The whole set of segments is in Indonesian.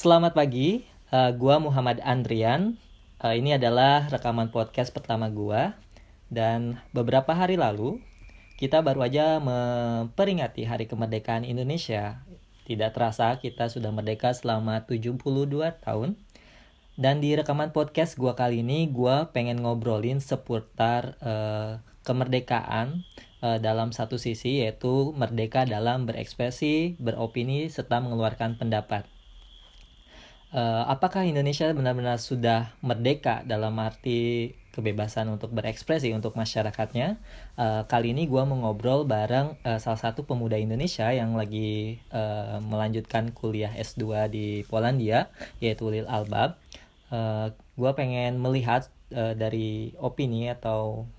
Selamat pagi, uh, gua Muhammad Andrian. Uh, ini adalah rekaman podcast pertama gua dan beberapa hari lalu kita baru aja memperingati Hari Kemerdekaan Indonesia. Tidak terasa kita sudah merdeka selama 72 tahun. Dan di rekaman podcast gua kali ini gua pengen ngobrolin seputar uh, kemerdekaan uh, dalam satu sisi yaitu merdeka dalam berekspresi, beropini serta mengeluarkan pendapat uh, apakah Indonesia benar-benar sudah merdeka dalam arti kebebasan untuk berekspresi untuk masyarakatnya. Uh, kali ini gue mau ngobrol bareng uh, salah satu pemuda Indonesia yang lagi uh, melanjutkan kuliah S2 di Polandia, yaitu Lil Albab. Uh, gue pengen melihat uh, dari opini atau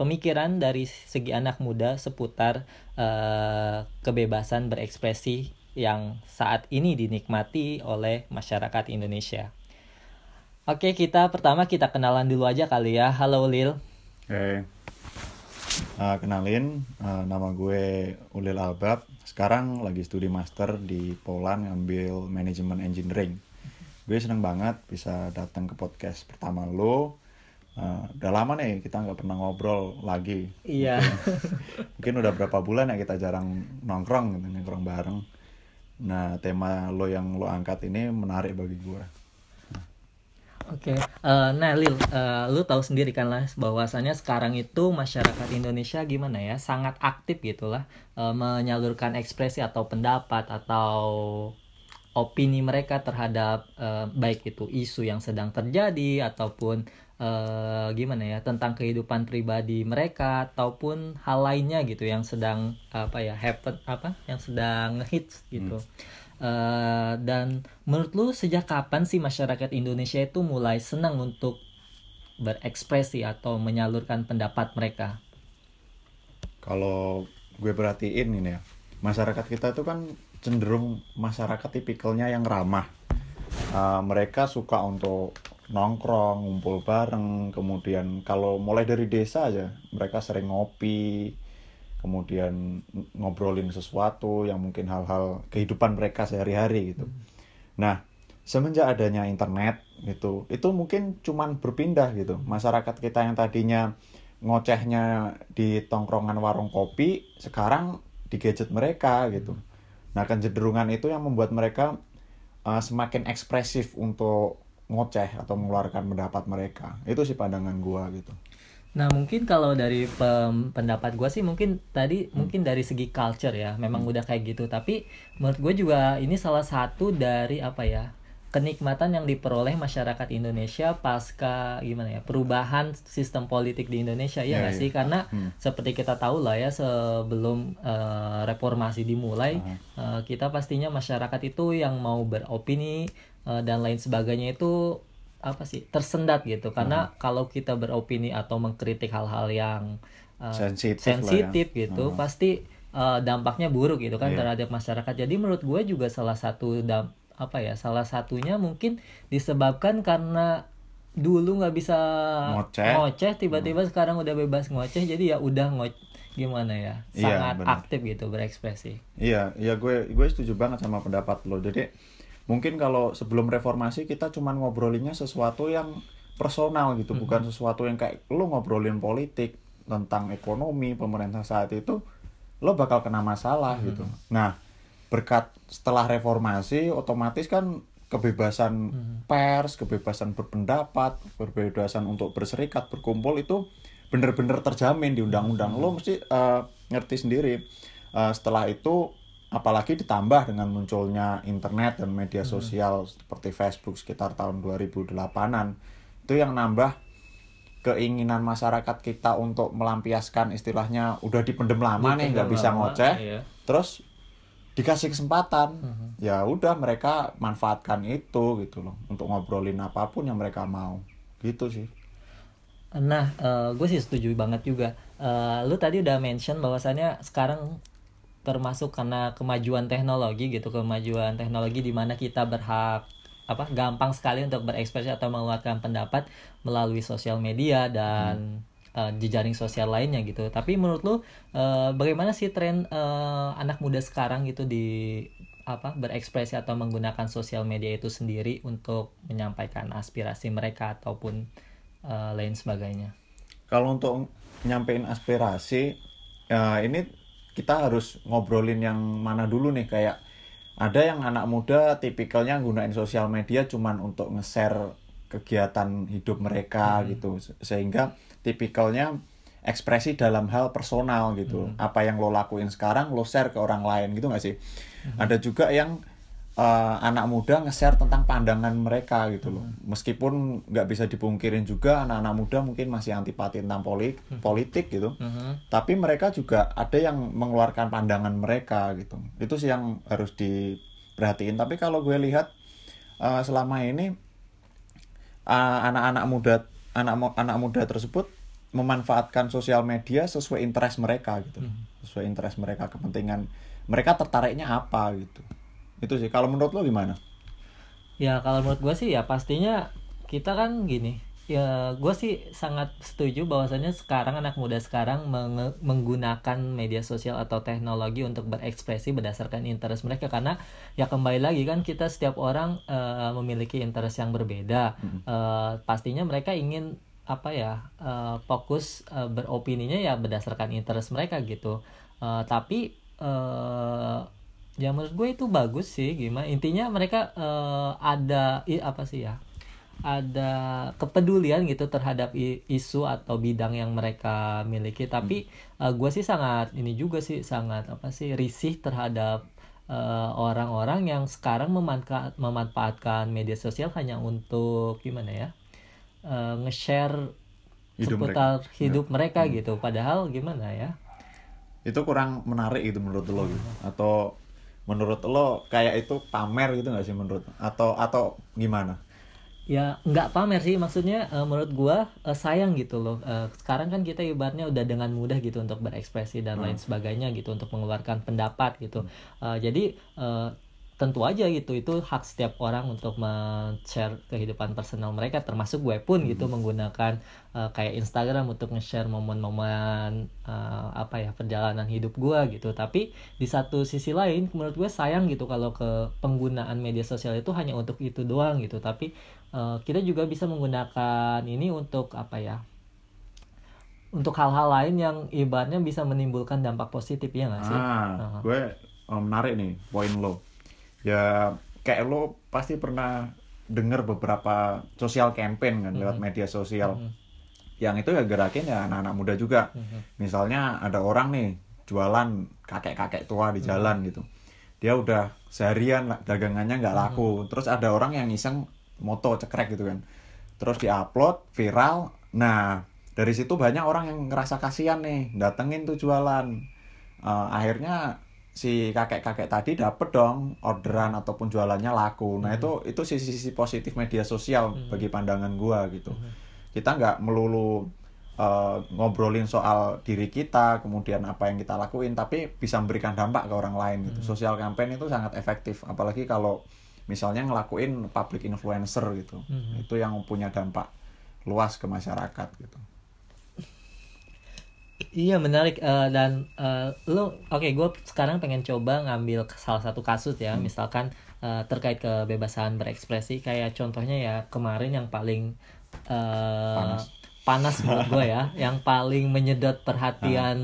pemikiran dari segi anak muda seputar uh, kebebasan berekspresi yang saat ini dinikmati oleh masyarakat Indonesia. Oke, kita pertama kita kenalan dulu aja kali ya. Halo Lil. Hey. Uh, kenalin, uh, nama gue Ulil Albab. Sekarang lagi studi master di Poland ngambil manajemen engineering. Gue seneng banget bisa datang ke podcast pertama lo. Uh, udah lama nih kita nggak pernah ngobrol lagi. Iya. Mungkin, mungkin udah berapa bulan ya kita jarang nongkrong gitu, nongkrong bareng Nah, tema lo yang lo angkat ini menarik bagi gue. Oke, okay. uh, eh, nah Lil, uh, lu tahu sendiri kan lah bahwasannya sekarang itu masyarakat Indonesia gimana ya, sangat aktif gitulah uh, menyalurkan ekspresi atau pendapat atau opini mereka terhadap uh, baik itu isu yang sedang terjadi ataupun uh, gimana ya tentang kehidupan pribadi mereka ataupun hal lainnya gitu yang sedang apa ya happen apa yang sedang hits gitu hmm. uh, dan menurut lu sejak kapan sih masyarakat Indonesia itu mulai senang untuk berekspresi atau menyalurkan pendapat mereka kalau gue perhatiin ini ya masyarakat kita itu kan cenderung masyarakat tipikalnya yang ramah uh, mereka suka untuk nongkrong, ngumpul bareng, kemudian kalau mulai dari desa aja mereka sering ngopi, kemudian ngobrolin sesuatu yang mungkin hal-hal kehidupan mereka sehari-hari gitu. Nah, semenjak adanya internet gitu, itu mungkin cuman berpindah gitu. Masyarakat kita yang tadinya ngocehnya di tongkrongan warung kopi, sekarang di gadget mereka gitu. Nah, kecenderungan itu yang membuat mereka uh, semakin ekspresif untuk ngoceh atau mengeluarkan pendapat mereka itu sih pandangan gue gitu nah mungkin kalau dari pendapat gue sih mungkin tadi hmm. mungkin dari segi culture ya memang hmm. udah kayak gitu tapi menurut gue juga ini salah satu dari apa ya kenikmatan yang diperoleh masyarakat Indonesia pasca gimana ya perubahan sistem politik di Indonesia ya, ya nggak ya, sih karena hmm. seperti kita tahu lah ya sebelum uh, reformasi dimulai uh, kita pastinya masyarakat itu yang mau beropini uh, dan lain sebagainya itu apa sih tersendat gitu karena hmm. kalau kita beropini atau mengkritik hal-hal yang uh, sensitif, sensitif ya. gitu hmm. pasti uh, dampaknya buruk gitu kan yeah. terhadap masyarakat jadi menurut gue juga salah satu damp apa ya salah satunya mungkin disebabkan karena dulu nggak bisa ngoceh, ngoceh tiba-tiba hmm. sekarang udah bebas ngoceh jadi ya udah ngoc gimana ya iya, sangat iya, aktif gitu berekspresi iya iya gue gue setuju banget sama pendapat lo jadi mungkin kalau sebelum reformasi kita cuma ngobrolinnya sesuatu yang personal gitu hmm. bukan sesuatu yang kayak lo ngobrolin politik tentang ekonomi pemerintah saat itu lo bakal kena masalah hmm. gitu nah berkat setelah reformasi otomatis kan kebebasan hmm. pers, kebebasan berpendapat, kebebasan untuk berserikat, berkumpul itu benar-benar terjamin di undang-undang. Lo mesti uh, ngerti sendiri. Uh, setelah itu apalagi ditambah dengan munculnya internet dan media hmm. sosial hmm. seperti Facebook sekitar tahun 2008-an. Itu yang nambah keinginan masyarakat kita untuk melampiaskan istilahnya udah dipendem lama nih nggak bisa ngoceh. Iya. Terus dikasih kesempatan. Uh-huh. ya udah mereka manfaatkan itu gitu loh untuk ngobrolin apa pun yang mereka mau. Gitu sih. Nah uh, gue sih setuju banget juga. Uh, lu tadi udah mention bahwasannya sekarang termasuk karena kemajuan teknologi gitu kemajuan teknologi di mana kita berhak apa gampang sekali untuk berekspresi atau mengeluarkan pendapat melalui sosial media dan hmm uh, jejaring sosial lainnya gitu. Tapi menurut lu uh, bagaimana sih tren uh, anak muda sekarang gitu di apa berekspresi atau menggunakan sosial media itu sendiri untuk menyampaikan aspirasi mereka ataupun uh, lain sebagainya. Kalau untuk nyampein aspirasi ya ini kita harus ngobrolin yang mana dulu nih kayak ada yang anak muda tipikalnya gunain sosial media cuman untuk nge-share kegiatan hidup mereka hmm. gitu sehingga tipikalnya ekspresi dalam hal personal gitu hmm. apa yang lo lakuin sekarang lo share ke orang lain gitu gak sih hmm. ada juga yang uh, anak muda nge-share tentang pandangan mereka gitu loh hmm. meskipun nggak bisa dipungkirin juga anak-anak muda mungkin masih antipati tentang politik hmm. politik gitu hmm. tapi mereka juga ada yang mengeluarkan pandangan mereka gitu itu sih yang harus diperhatiin tapi kalau gue lihat uh, selama ini eh, anak-anak uh, muda anak anak muda tersebut memanfaatkan sosial media sesuai interest mereka gitu. Hmm. sesuai interest mereka kepentingan mereka tertariknya apa gitu. Itu sih. Kalau menurut lo gimana? Ya kalau menurut gue sih ya pastinya kita kan gini ya gue sih sangat setuju bahwasanya sekarang anak muda sekarang meng menggunakan media sosial atau teknologi untuk berekspresi berdasarkan interest mereka. Karena ya kembali lagi kan kita setiap orang uh, memiliki interest yang berbeda. -hmm. uh, pastinya mereka ingin apa ya uh, fokus uh, beropininya ya berdasarkan interest mereka gitu. Uh, tapi uh, ya menurut gue itu bagus sih gimana. Intinya mereka uh, ada i, apa sih ya ada kepedulian gitu terhadap isu atau bidang yang mereka miliki tapi hmm. uh, gue sih sangat ini juga sih sangat apa sih risih terhadap orang-orang uh, yang sekarang memanfaat, memanfaatkan media sosial hanya untuk gimana ya uh, nge-share seputar mereka. hidup ya. mereka hmm. gitu padahal gimana ya itu kurang menarik gitu menurut lo gitu atau menurut lo kayak itu pamer gitu nggak sih menurut atau atau gimana ya nggak pamer sih. Maksudnya uh, menurut gua uh, sayang gitu loh. Uh, sekarang kan kita ibaratnya udah dengan mudah gitu untuk berekspresi dan hmm. lain sebagainya gitu untuk mengeluarkan pendapat gitu. Uh, jadi uh, tentu aja gitu itu hak setiap orang untuk men-share kehidupan personal mereka termasuk gue pun gitu hmm. menggunakan uh, kayak Instagram untuk nge-share momen-momen uh, apa ya perjalanan hidup gue gitu. Tapi di satu sisi lain menurut gue sayang gitu kalau ke penggunaan media sosial itu hanya untuk itu doang gitu. Tapi uh, kita juga bisa menggunakan ini untuk apa ya untuk hal-hal lain yang ibaratnya bisa menimbulkan dampak positif ya nggak sih? Ah, uh -huh. gue menarik nih poin lo ya kayak lo pasti pernah dengar beberapa sosial campaign kan mm -hmm. lewat media sosial mm -hmm. yang itu ya gerakin ya anak-anak muda juga mm -hmm. misalnya ada orang nih jualan kakek-kakek tua di jalan mm -hmm. gitu dia udah seharian dagangannya nggak laku mm -hmm. terus ada orang yang iseng moto cekrek gitu kan terus diupload viral nah dari situ banyak orang yang ngerasa kasihan nih datengin tuh jualan uh, akhirnya si kakek-kakek tadi dapet dong orderan ataupun jualannya laku. Nah, hmm. itu itu sisi-sisi positif media sosial hmm. bagi pandangan gua gitu. Hmm. Kita nggak melulu uh, ngobrolin soal diri kita, kemudian apa yang kita lakuin, tapi bisa memberikan dampak ke orang lain gitu. Hmm. Sosial campaign itu sangat efektif, apalagi kalau misalnya ngelakuin public influencer gitu. Hmm. Itu yang punya dampak luas ke masyarakat gitu. Iya menarik uh, dan uh, lo oke okay, gue sekarang pengen coba ngambil salah satu kasus ya hmm. misalkan uh, terkait kebebasan berekspresi kayak contohnya ya kemarin yang paling uh, panas panas menurut gue ya yang paling menyedot perhatian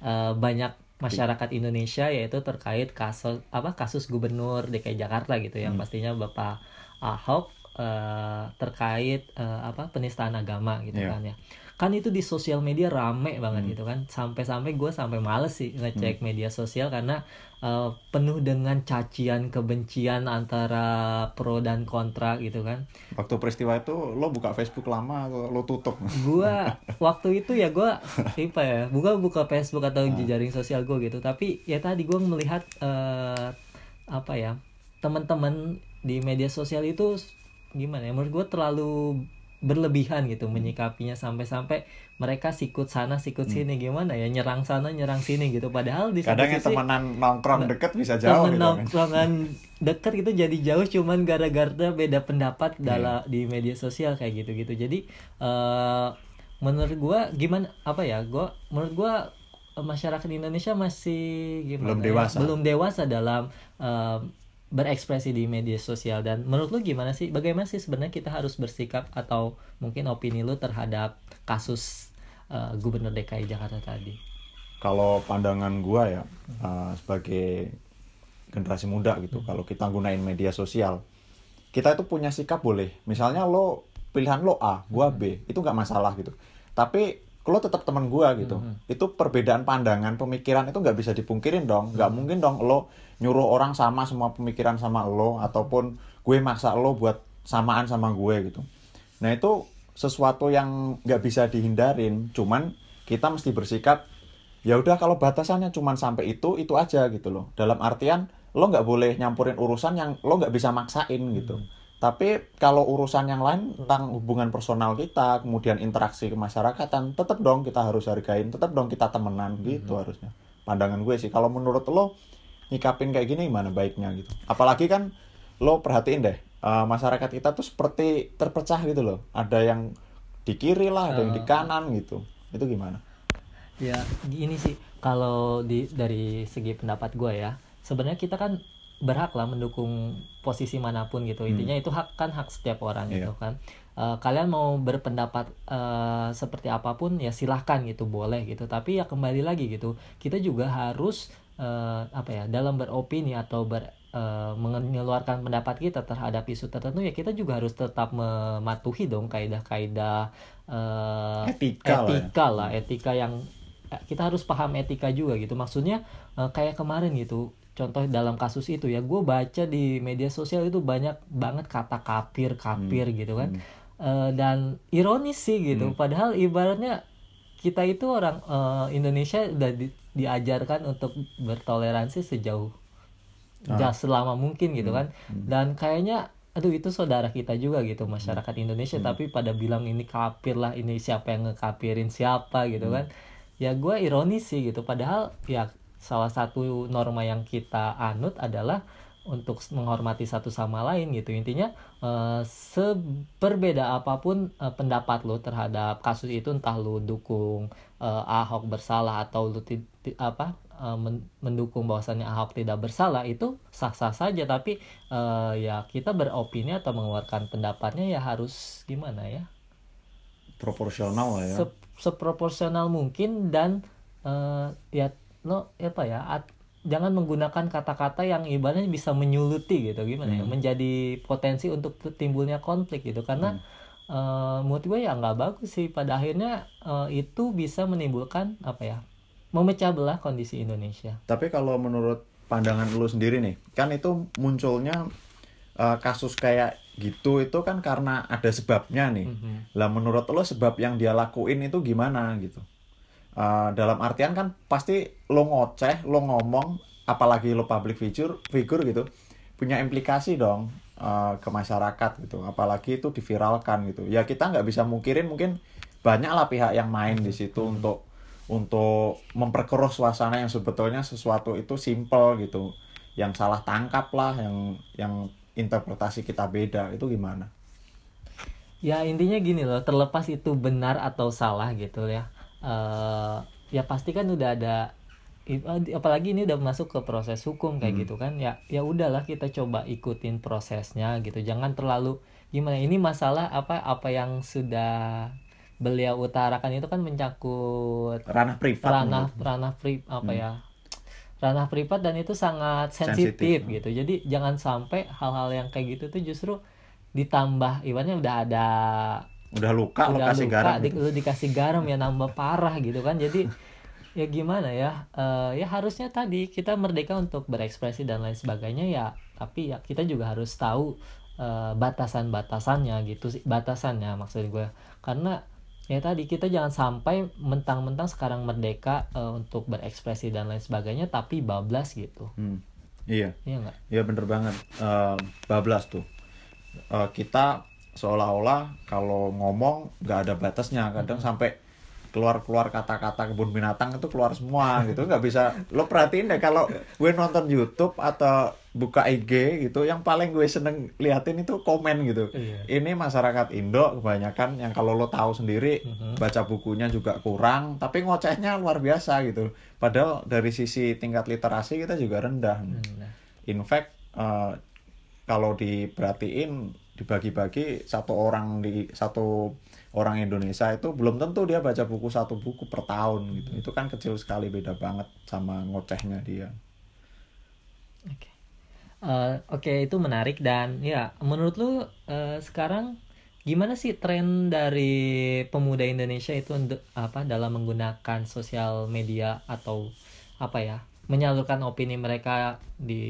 uh, banyak masyarakat Indonesia yaitu terkait kasus apa kasus gubernur DKI Jakarta gitu yang hmm. pastinya Bapak Ahok uh, terkait uh, apa penistaan agama gitu yeah. kan ya kan itu di sosial media rame banget hmm. gitu kan sampai-sampai gue sampai males sih ngecek hmm. media sosial karena uh, penuh dengan cacian kebencian antara pro dan kontra gitu kan waktu peristiwa itu lo buka Facebook lama atau lo tutup gue waktu itu ya gue apa ya buka buka Facebook atau nah. jejaring sosial gue gitu tapi ya tadi gue melihat uh, apa ya teman-teman di media sosial itu gimana ya menurut gue terlalu berlebihan gitu menyikapinya sampai-sampai mereka sikut sana sikut hmm. sini gimana ya nyerang sana nyerang sini gitu padahal di kadang yang temenan nongkrong deket bisa jauh temen gitu, kan. nongkrongan deket itu jadi jauh cuman gara-gara beda pendapat hmm. dalam di media sosial kayak gitu gitu jadi uh, menurut gua gimana apa ya gua menurut gua eh, masyarakat Indonesia masih gimana Belum ya? dewasa. belum dewasa dalam eh, berekspresi di media sosial. Dan menurut lu gimana sih? Bagaimana sih sebenarnya kita harus bersikap atau mungkin opini lu terhadap kasus eh, gubernur DKI Jakarta tadi? Kalau pandangan gua ya uh, sebagai generasi muda gitu kalau kita gunain media sosial kita itu punya sikap boleh. Misalnya lo pilihan lo A gua B itu nggak masalah gitu. Tapi lo tetap teman gua gitu itu perbedaan pandangan pemikiran itu nggak bisa dipungkirin dong. Nggak mungkin dong lo nyuruh orang sama semua pemikiran sama lo ataupun gue maksa lo buat samaan sama gue gitu. Nah itu sesuatu yang nggak bisa dihindarin cuman kita mesti bersikap ya udah kalau batasannya cuman sampai itu itu aja gitu loh. Dalam artian lo nggak boleh nyampurin urusan yang lo nggak bisa maksain gitu tapi kalau urusan yang lain tentang hubungan personal kita kemudian interaksi kemasyarakatan tetap dong kita harus hargain tetap dong kita temenan gitu harusnya. Pandangan gue sih. Kalau menurut lo nyikapin kayak gini gimana baiknya gitu? Apalagi kan lo perhatiin deh eh, masyarakat kita tuh seperti terpecah gitu loh. Ada yang di kiri lah ada yang di kanan gitu. Itu gimana? Ya, gini sih kalau di dari segi pendapat gue ya, sebenarnya kita kan berhak lah mendukung posisi mana pun gitu. Intinya itu hak kan hak setiap orang gitu kan. Eh, kalian mau berpendapat eh, seperti apa pun ya silahkan gitu, boleh gitu. Tapi ya kembali lagi gitu, kita juga harus eh, apa ya dalam beropini atau ber eh, mengeluarkan pendapat kita terhadap isu tertentu ya kita juga harus tetap mematuhi dong kaidah-kaidah eh, Etika lah ya. etika lah, etika yang kita harus paham etika juga gitu. Maksudnya eh, kayak kemarin gitu, contoh dalam kasus itu ya, gue baca di media sosial itu banyak banget kata kafir, kafir gitu kan. Eh, dan ironis sih gitu. Padahal ibaratnya kita itu orang eh, Indonesia udah di- diajarkan untuk bertoleransi sejauh ja- selama mungkin gitu kan. Dan kayaknya aduh itu saudara kita juga gitu masyarakat Indonesia. Tapi pada bilang ini kafir lah ini siapa yang ngekafirin siapa gitu kan. Ya gue ironis sih gitu. Padahal ya salah satu norma yang kita anut adalah untuk menghormati satu sama lain gitu. Intinya eh, seberbeda apa pun eh, pendapat lo terhadap kasus itu entah lo dukung eh, Ahok bersalah atau lo apa men- mendukung bahwasannya Ahok tidak bersalah itu sah-sah saja. Tapi eh, ya kita beropini atau mengeluarkan pendapatnya ya harus gimana ya? Proporsional lah ya. Se- seproporsional mungkin dan eh, ya no apa ya at- jangan menggunakan kata-kata yang ibaratnya bisa menyuluti gitu gimana ya menjadi potensi untuk timbulnya konflik gitu. Karena eh, menurut gue ya nggak bagus sih. Pada akhirnya eh, itu bisa menimbulkan apa ya memecah belah kondisi Indonesia. Tapi kalau menurut pandangan lu sendiri nih, kan itu munculnya uh, kasus kayak gitu itu kan karena ada sebabnya nih. Lah menurut lo sebab yang dia lakuin itu gimana gitu? Uh, dalam artian kan pasti lo ngoceh, lo ngomong, apalagi lo public figure, figure gitu, punya implikasi dong uh, ke masyarakat gitu. Apalagi itu diviralkan gitu. Ya kita nggak bisa mungkirin mungkin banyak lah pihak yang main di situ untuk untuk memperkeruh suasana yang sebetulnya sesuatu itu simple gitu yang salah tangkap lah yang yang interpretasi kita beda itu gimana ya intinya gini loh terlepas itu benar atau salah gitu ya eh ya pasti kan udah ada i- apalagi ini udah masuk ke proses hukum kayak gitu kan ya ya udahlah kita coba ikutin prosesnya gitu. Jangan terlalu gimana ini masalah apa apa yang sudah beliau utarakan itu kan mencangkut ranah privat ranah ranah pri apa ya ranah privat dan itu sangat Sensitif, sensitif gitu. Jadi jangan sampai hal-hal yang kayak gitu tuh justru ditambah ibaratnya udah ada udah luka lo udah kasih luka, garam di- gitu. lu dikasih garam ya nambah parah gitu kan. Jadi ya gimana ya Eh, ya harusnya tadi kita merdeka untuk berekspresi dan lain sebagainya ya tapi ya kita juga harus tahu eh, batasan-batasannya gitu sih batasannya maksud gue. Karena ya tadi kita jangan sampai mentang-mentang sekarang merdeka eh, untuk berekspresi dan lain sebagainya tapi bablas gitu. Hmm, iya. Iya nggak? Iya bener banget. Eh, bablas tuh. Eh, kita seolah-olah kalau ngomong nggak ada batasnya. Kadang sampai keluar keluar kata-kata kebun binatang itu keluar semua gitu. Nggak bisa. Lo perhatiin deh kalau gue nonton YouTube atau buka IG gitu yang paling gue seneng liatin itu komen gitu. Iya. ini masyarakat Indo kebanyakan yang kalau lo tahu sendiri Mhm. baca bukunya juga kurang tapi ngocehnya luar biasa gitu. Padahal dari sisi tingkat literasi kita juga rendah. Nah, in fact eh, kalau diperhatiin dibagi-bagi satu orang di satu orang Indonesia itu belum tentu dia baca buku satu buku per tahun gitu itu kan kecil sekali beda banget sama ngocehnya dia Oke. Eh, Oke, itu menarik dan ya, menurut lu eh, sekarang gimana sih tren dari pemuda Indonesia itu untuk apa dalam menggunakan sosial media atau apa ya, menyalurkan opini mereka di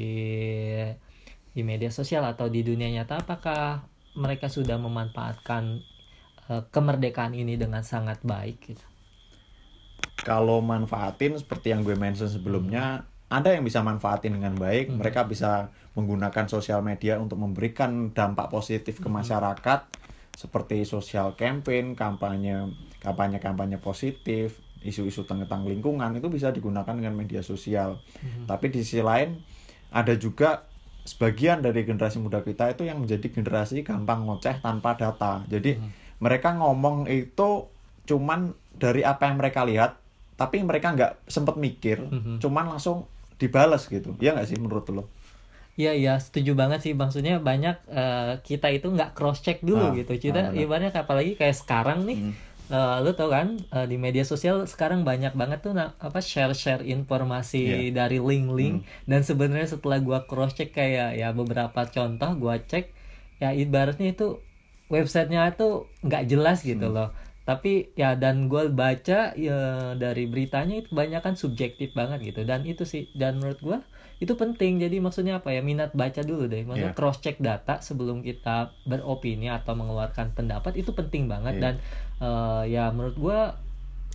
di media sosial atau di dunia nyata apakah mereka sudah memanfaatkan eh, kemerdekaan ini dengan sangat baik gitu. kalau manfaatin seperti yang gue mention sebelumnya ada yang bisa manfaatin dengan baik. Mereka bisa menggunakan sosial media untuk memberikan dampak positif ke masyarakat seperti social campaign kampanye kampanye kampanye positif isu-isu tentang lingkungan itu bisa digunakan dengan media sosial. Tapi di sisi lain ada juga sebagian dari generasi muda kita itu yang menjadi generasi gampang ngoceh tanpa data jadi mereka ngomong itu cuman dari apa yang mereka lihat tapi mereka nggak sempet mikir Mhm. cuman langsung dibales gitu ya nggak sih menurut lo Iya iya setuju banget sih maksudnya banyak eh, kita itu nggak cross check dulu Ah, gitu kita benar. ibaratnya apalagi kayak sekarang nih Hmm. Eh, lu tau kan eh, di media sosial sekarang banyak banget tuh na- apa share share informasi Iya. dari link-link dan sebenarnya setelah gua cross check kayak ya beberapa contoh gua cek ya ibaratnya itu websitenya itu nggak jelas gitu Hmm. loh tapi ya dan gue baca ya dari beritanya itu banyak kan subjektif banget gitu dan itu sih dan menurut gua itu penting jadi maksudnya apa ya minat baca dulu deh maksudnya Iya. cross check data sebelum kita beropini atau mengeluarkan pendapat itu penting banget Iya. dan eh, ya menurut gua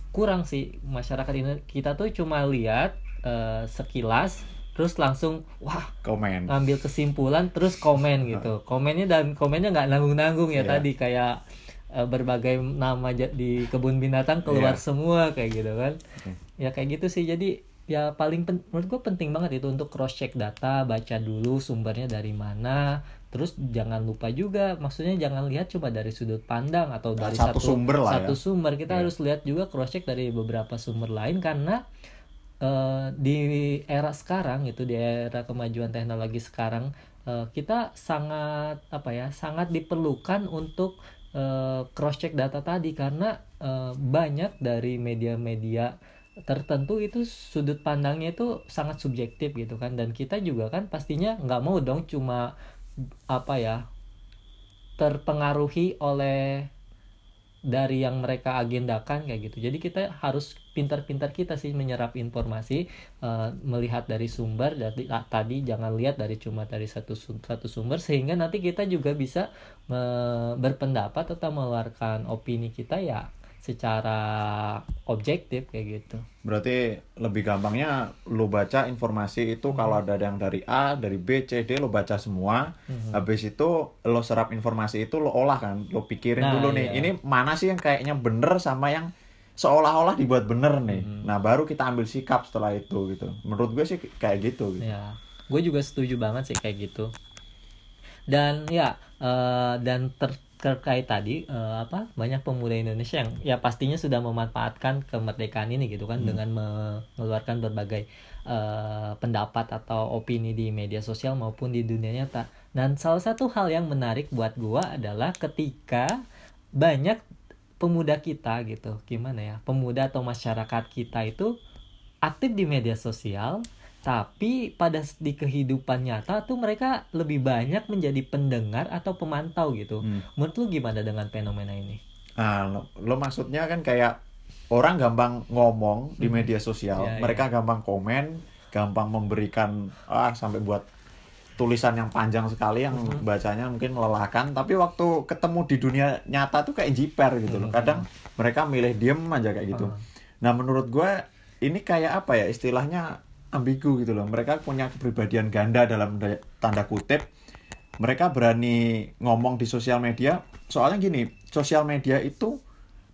kurang sih masyarakat ini kita tuh cuma lihat eh, sekilas terus langsung wah komen ngambil kesimpulan terus komen gitu komennya dan komennya nggak nanggung nanggung ya Iya. tadi kayak eh, berbagai nama di kebun binatang keluar Iya. semua kayak gitu kan Oke. ya kayak gitu sih jadi ya paling pen- menurut gue penting banget itu untuk cross check data baca dulu sumbernya dari mana terus jangan lupa juga maksudnya jangan lihat cuma dari sudut pandang atau Nah, dari satu sumber lah satu ya. sumber kita Iya. harus lihat juga cross check dari beberapa sumber lain karena eh, di era sekarang itu di era kemajuan teknologi sekarang eh, kita sangat apa ya sangat diperlukan untuk cross check data tadi karena eh, banyak dari media-media tertentu itu sudut pandangnya itu sangat subjektif gitu kan dan kita juga kan pastinya nggak mau dong cuma apa ya terpengaruhi oleh dari yang mereka agendakan kayak gitu. Jadi kita harus pintar-pintar kita sih menyerap informasi, eh, melihat dari sumber. Jadi ah, tadi jangan lihat dari cuma dari satu satu sumber sehingga nanti kita juga bisa me- berpendapat atau mengeluarkan opini kita ya secara objektif kayak gitu. berarti lebih gampangnya lo baca informasi itu kalau ada yang dari A dari B C D lo baca semua Mhm. habis itu lo serap informasi itu lo olah kan lo pikirin Nah, dulu nih iya. ini mana sih yang kayaknya bener sama yang seolah-olah dibuat bener nih Mhm. nah baru kita ambil sikap setelah itu gitu menurut gue sih kayak gitu, gitu. Ya, gue juga setuju banget sih kayak gitu. Dan ya, eh, dan ter- terkait tadi eh, apa banyak pemuda Indonesia yang ya pastinya sudah memanfaatkan kemerdekaan ini gitu kan dengan mengeluarkan berbagai eh, pendapat atau opini di media sosial maupun di dunia nyata. Dan salah satu hal yang menarik buat gua adalah ketika banyak pemuda kita gitu, gimana ya, pemuda atau masyarakat kita itu aktif di media sosial tapi pada di kehidupan nyata tuh mereka lebih banyak menjadi pendengar atau pemantau gitu. Hmm. Menurut lu gimana dengan fenomena ini? Nah, lo, lo maksudnya kan kayak orang gampang ngomong di Mhm. media sosial, Iya, mereka gampang komen, gampang memberikan ah sampai buat tulisan yang panjang sekali yang Mhm. bacanya mungkin melelahkan, tapi waktu ketemu di dunia nyata tuh kayak jiper gitu loh. Mhm. Kadang mereka milih diem aja kayak gitu. Ah. Nah, menurut gue ini kayak apa ya istilahnya ambigu gitu loh. Mereka punya kepribadian ganda dalam da- tanda kutip. Mereka berani ngomong di sosial media. Soalnya gini, sosial media itu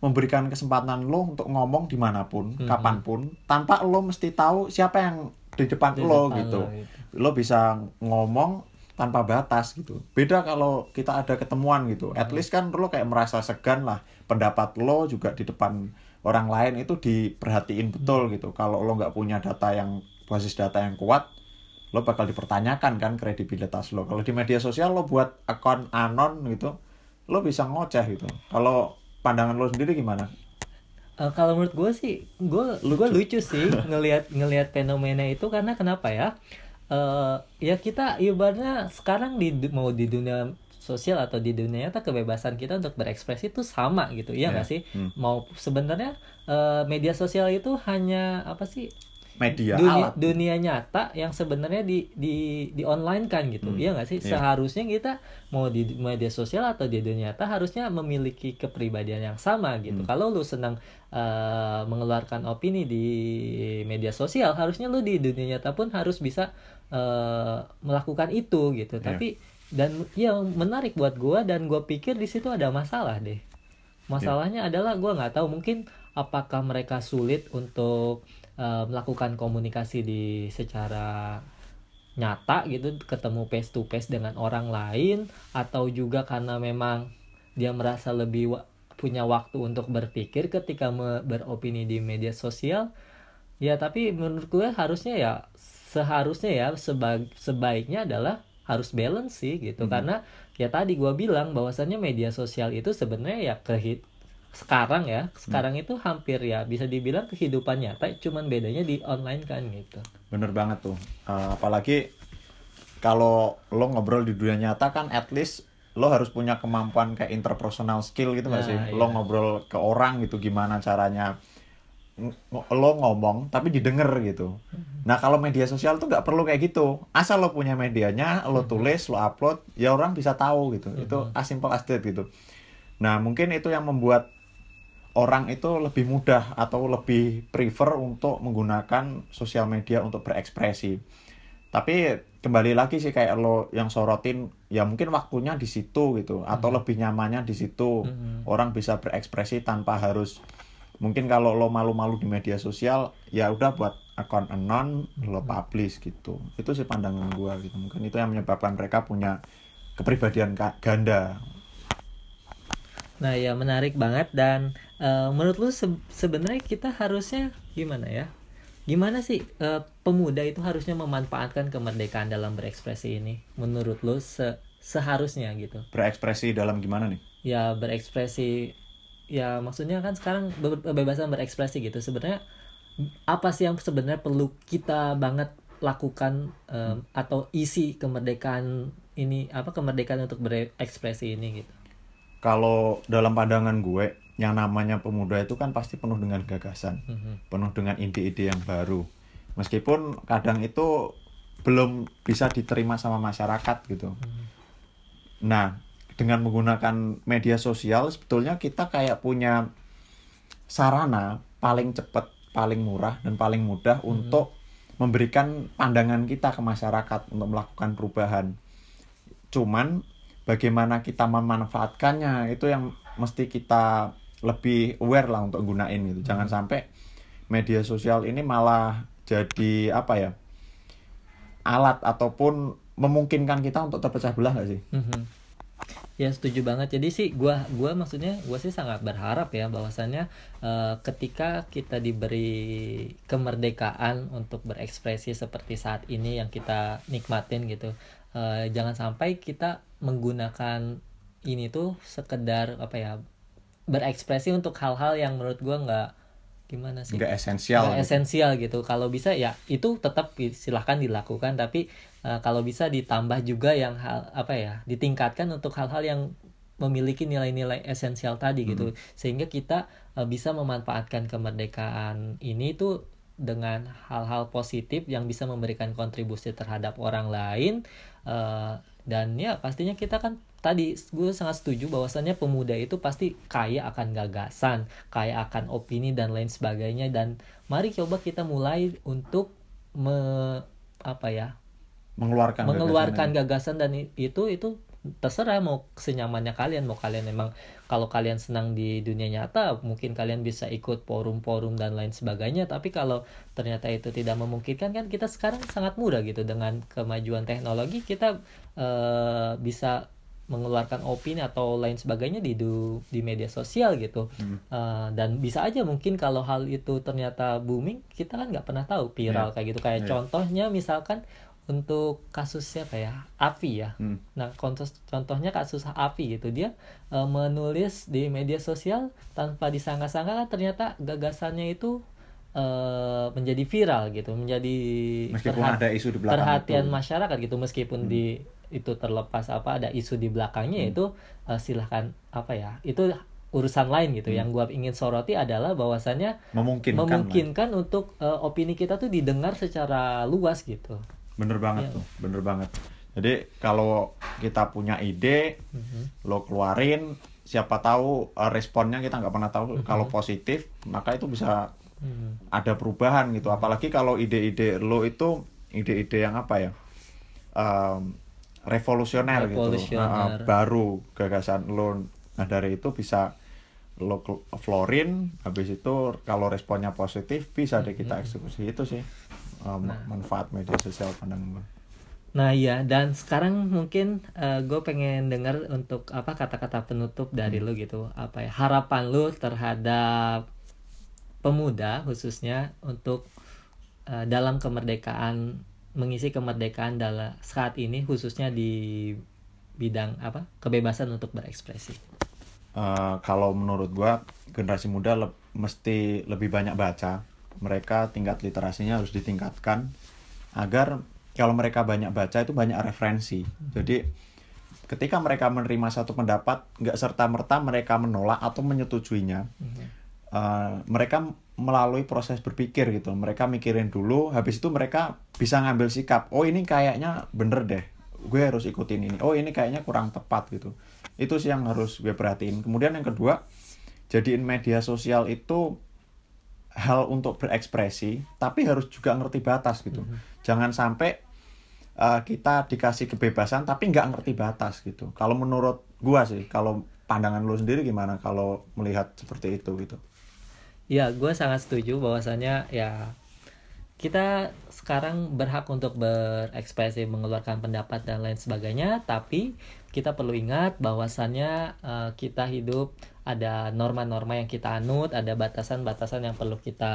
memberikan kesempatan lo untuk ngomong di mana pun, Mhm. kapan pun, tanpa lo mesti tahu siapa yang di depan Di lo depan gitu. lo gitu. Lo bisa ngomong tanpa batas gitu. Beda kalau kita ada ketemuan gitu. At Mhm. least kan lo kayak merasa segan lah. Pendapat lo juga di depan orang lain itu diperhatiin betul Mhm. gitu. Kalau lo nggak punya data yang basis data yang kuat, lo bakal dipertanyakan kan kredibilitas lo. Kalau di media sosial lo buat akun anon gitu, lo bisa ngoceh gitu. Kalau pandangan lo sendiri gimana? Eh, kalau menurut gue sih, gue gue lucu sih ngelihat ngelihat fenomena itu karena kenapa ya? Eh ya kita ibaratnya sekarang di mau di dunia sosial atau di dunia nyata kebebasan kita untuk berekspresi itu sama gitu, Iya. nggak sih? Hmm. Mau sebenarnya eh, media sosial itu hanya apa sih? Media dunia, alat. dunia nyata yang sebenarnya di di di online kan gitu Hmm, iya nggak sih iya. seharusnya kita mau di media sosial atau di dunia nyata harusnya memiliki kepribadian yang sama gitu Hmm. kalau lu senang eh, mengeluarkan opini di media sosial harusnya lu di dunia nyata pun harus bisa eh, melakukan itu gitu Iya. tapi dan yang menarik buat gua dan gua pikir di situ ada masalah deh masalahnya adalah gua nggak tahu mungkin apakah mereka sulit untuk eh, melakukan komunikasi di secara nyata gitu ketemu face to face dengan orang lain atau juga karena memang dia merasa lebih wa- punya waktu untuk berpikir ketika beropini di media sosial. Ya tapi menurut gue harusnya ya seharusnya ya seba- sebaiknya adalah harus balance sih gitu Mhm. karena ya tadi gue bilang bahwasannya media sosial itu sebenarnya ya kehit sekarang ya sekarang itu hampir ya bisa dibilang kehidupan nyata cuman bedanya di online kan gitu Bener banget tuh. Eh, apalagi kalau lo ngobrol di dunia nyata kan at least lo harus punya kemampuan kayak interpersonal skill gitu nggak Nah, sih? iya. Lo ngobrol ke orang gitu gimana caranya lo ngomong tapi didengar gitu. Mm-hmm. Nah kalau media sosial tuh nggak perlu kayak gitu. Asal lo punya medianya, Mm-hmm. lo tulis, lo upload, ya orang bisa tahu gitu. Itu as simple as that gitu. Nah mungkin itu yang membuat orang itu lebih mudah atau lebih prefer untuk menggunakan sosial media untuk berekspresi. Tapi kembali lagi sih kayak lo yang sorotin ya mungkin waktunya di situ gitu atau lebih nyamannya di situ. Mhm. Orang bisa berekspresi tanpa harus mungkin kalau lo malu-malu di media sosial ya udah buat akun anon lo publish gitu. Itu sih pandangan gua gitu. Mungkin itu yang menyebabkan mereka punya kepribadian ganda. Nah ya menarik banget dan eh, menurut lu se- sebenarnya kita harusnya gimana ya? Gimana sih eh, pemuda itu harusnya memanfaatkan kemerdekaan dalam berekspresi ini? Menurut lu se- seharusnya gitu? Berekspresi dalam gimana nih? Ya berekspresi ya maksudnya kan sekarang be- kebebasan berekspresi gitu sebenarnya apa sih yang sebenarnya perlu kita banget lakukan eh, atau isi kemerdekaan ini apa kemerdekaan untuk berekspresi ini gitu? Kalau dalam pandangan gue, yang namanya pemuda itu kan pasti penuh dengan gagasan, Mhm. penuh dengan ide-ide yang baru. Meskipun kadang itu belum bisa diterima sama masyarakat gitu. Nah, dengan menggunakan media sosial sebetulnya kita kayak punya sarana paling cepat, paling murah dan paling mudah untuk memberikan pandangan kita ke masyarakat untuk melakukan perubahan. Cuman bagaimana kita memanfaatkannya itu yang mesti kita lebih aware lah untuk gunain gitu. Jangan sampai media sosial ini malah jadi apa ya? alat ataupun memungkinkan kita untuk terpecah belah gak sih? Mhm. Ya setuju banget. Jadi sih gua gua maksudnya gua sih sangat berharap ya bahwasannya eh, ketika kita diberi kemerdekaan untuk berekspresi seperti saat ini yang kita nikmatin gitu. eh, jangan sampai kita menggunakan ini tuh sekedar apa ya berekspresi untuk hal-hal yang menurut gua nggak gimana sih? Nggak esensial. Nggak gitu. esensial gitu. Kalau bisa ya itu tetap silahkan dilakukan, tapi eh, kalau bisa ditambah juga yang hal apa ya ditingkatkan untuk hal-hal yang memiliki nilai-nilai esensial tadi gitu, sehingga kita eh, bisa memanfaatkan kemerdekaan ini tuh dengan hal-hal positif yang bisa memberikan kontribusi terhadap orang lain eh, dan ya pastinya kita kan tadi gue sangat setuju bahwasannya pemuda itu pasti kaya akan gagasan, kaya akan opini dan lain sebagainya. Dan mari coba kita mulai untuk me, apa ya mengeluarkan mengeluarkan gagasan gagasan dan itu itu terserah mau senyamannya kalian. Mau kalian memang kalau kalian senang di dunia nyata mungkin kalian bisa ikut forum-forum dan lain sebagainya. Tapi kalau ternyata itu tidak memungkinkan kan kita sekarang sangat mudah gitu. Dengan kemajuan teknologi kita uh, bisa mengeluarkan opini atau lain sebagainya di du, di media sosial gitu hmm. uh, dan bisa aja mungkin kalau hal itu ternyata booming kita kan nggak pernah tahu viral yeah. kayak gitu kayak yeah. contohnya misalkan untuk kasus siapa ya Api ya hmm. nah kontos, contohnya kasus Api gitu dia uh, menulis di media sosial tanpa disangka-sangka kan ternyata gagasannya itu uh, menjadi viral gitu menjadi meskipun ada isu di belakang perhatian itu. masyarakat gitu meskipun hmm. di itu terlepas apa ada isu di belakangnya hmm. itu uh, silahkan apa ya itu urusan lain gitu hmm. yang gua ingin soroti adalah bahwasannya memungkinkan memungkinkan lah. untuk uh, opini kita tuh didengar secara luas gitu bener banget ya. tuh bener banget jadi kalau kita punya ide hmm lo keluarin siapa tahu uh, responnya kita nggak pernah tahu hmm kalau positif maka itu bisa hmm ada perubahan gitu apalagi kalau ide-ide lo itu ide-ide yang apa ya um, revolusioner, gitu uh, baru gagasan lo nah dari itu bisa lo florin habis itu kalau responnya positif bisa deh kita mm-hmm. eksekusi itu sih um, nah. manfaat media sosial pandang gue nah iya dan sekarang mungkin uh, gue pengen dengar untuk apa kata-kata penutup dari hmm. lo gitu apa ya harapan lo terhadap pemuda khususnya untuk uh, dalam kemerdekaan mengisi kemerdekaan dalam saat ini khususnya di bidang apa kebebasan untuk berekspresi. Uh, kalau menurut gua generasi muda le mesti lebih banyak baca. Mereka tingkat literasinya harus ditingkatkan agar kalau mereka banyak baca itu banyak referensi. Jadi ketika mereka menerima satu pendapat nggak serta merta mereka menolak atau menyetujuinya. Uh, mereka melalui proses berpikir gitu. Mereka mikirin dulu habis itu mereka bisa ngambil sikap oh ini kayaknya bener deh gue harus ikutin ini. Oh ini kayaknya kurang tepat gitu. Itu sih yang harus gue perhatiin. Kemudian yang kedua jadiin media sosial itu hal untuk berekspresi tapi harus juga ngerti batas gitu. Mm -hmm. jangan sampai uh, kita dikasih kebebasan tapi nggak ngerti batas gitu. Kalau menurut gue sih kalau pandangan lo sendiri gimana kalau melihat seperti itu gitu ya gue sangat setuju bahwasanya ya kita sekarang berhak untuk berekspresi mengeluarkan pendapat dan lain sebagainya tapi kita perlu ingat bahwasannya uh, kita hidup ada norma-norma yang kita anut ada batasan-batasan yang perlu kita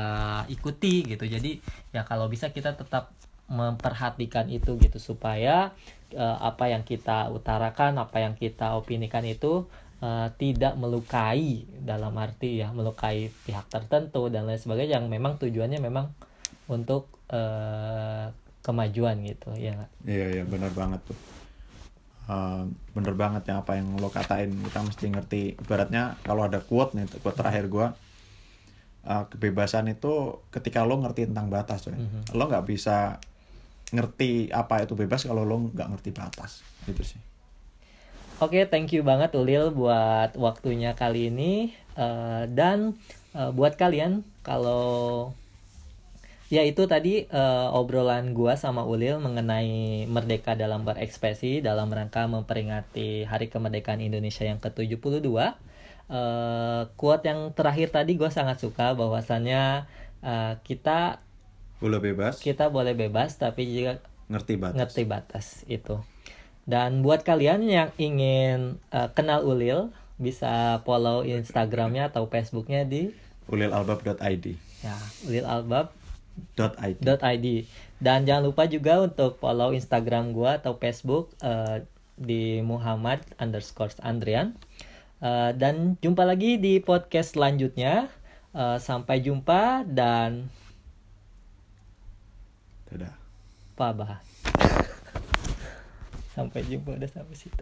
ikuti gitu. Jadi ya kalau bisa kita tetap memperhatikan itu gitu supaya uh, apa yang kita utarakan apa yang kita opinikan itu uh, tidak melukai dalam arti ya melukai pihak tertentu dan lain sebagainya yang memang tujuannya memang untuk uh, kemajuan gitu ya iya iya benar banget tuh. Uh, bener banget ya apa yang lo katain. Kita mesti ngerti. Ibaratnya kalau ada quote nih quote terakhir gue uh, kebebasan itu ketika lo ngerti tentang batas tuh mm -hmm. lo nggak bisa ngerti apa itu bebas kalau lo nggak ngerti batas. Gitu sih Oke, okay, thank you banget Ulil buat waktunya kali ini uh, dan uh, buat kalian kalau ya itu tadi uh, obrolan gua sama Ulil mengenai merdeka dalam berekspresi dalam rangka memperingati Hari Kemerdekaan Indonesia yang ke-72. Uh, quote yang terakhir tadi gua sangat suka bahwasannya uh, kita boleh bebas. Kita boleh bebas tapi juga ngerti batas. Ngerti batas itu. Dan buat kalian yang ingin uh, kenal Ulil, bisa follow Instagramnya atau Facebooknya di ulilalbab.id. Ya, ulilalbab.id. Dan jangan lupa juga untuk follow Instagram gua atau Facebook uh, di Muhammad underscore Andrian. Uh, dan jumpa lagi di podcast selanjutnya. Uh, sampai jumpa dan dadah. Pak Sampai jumpa udah sampai situ.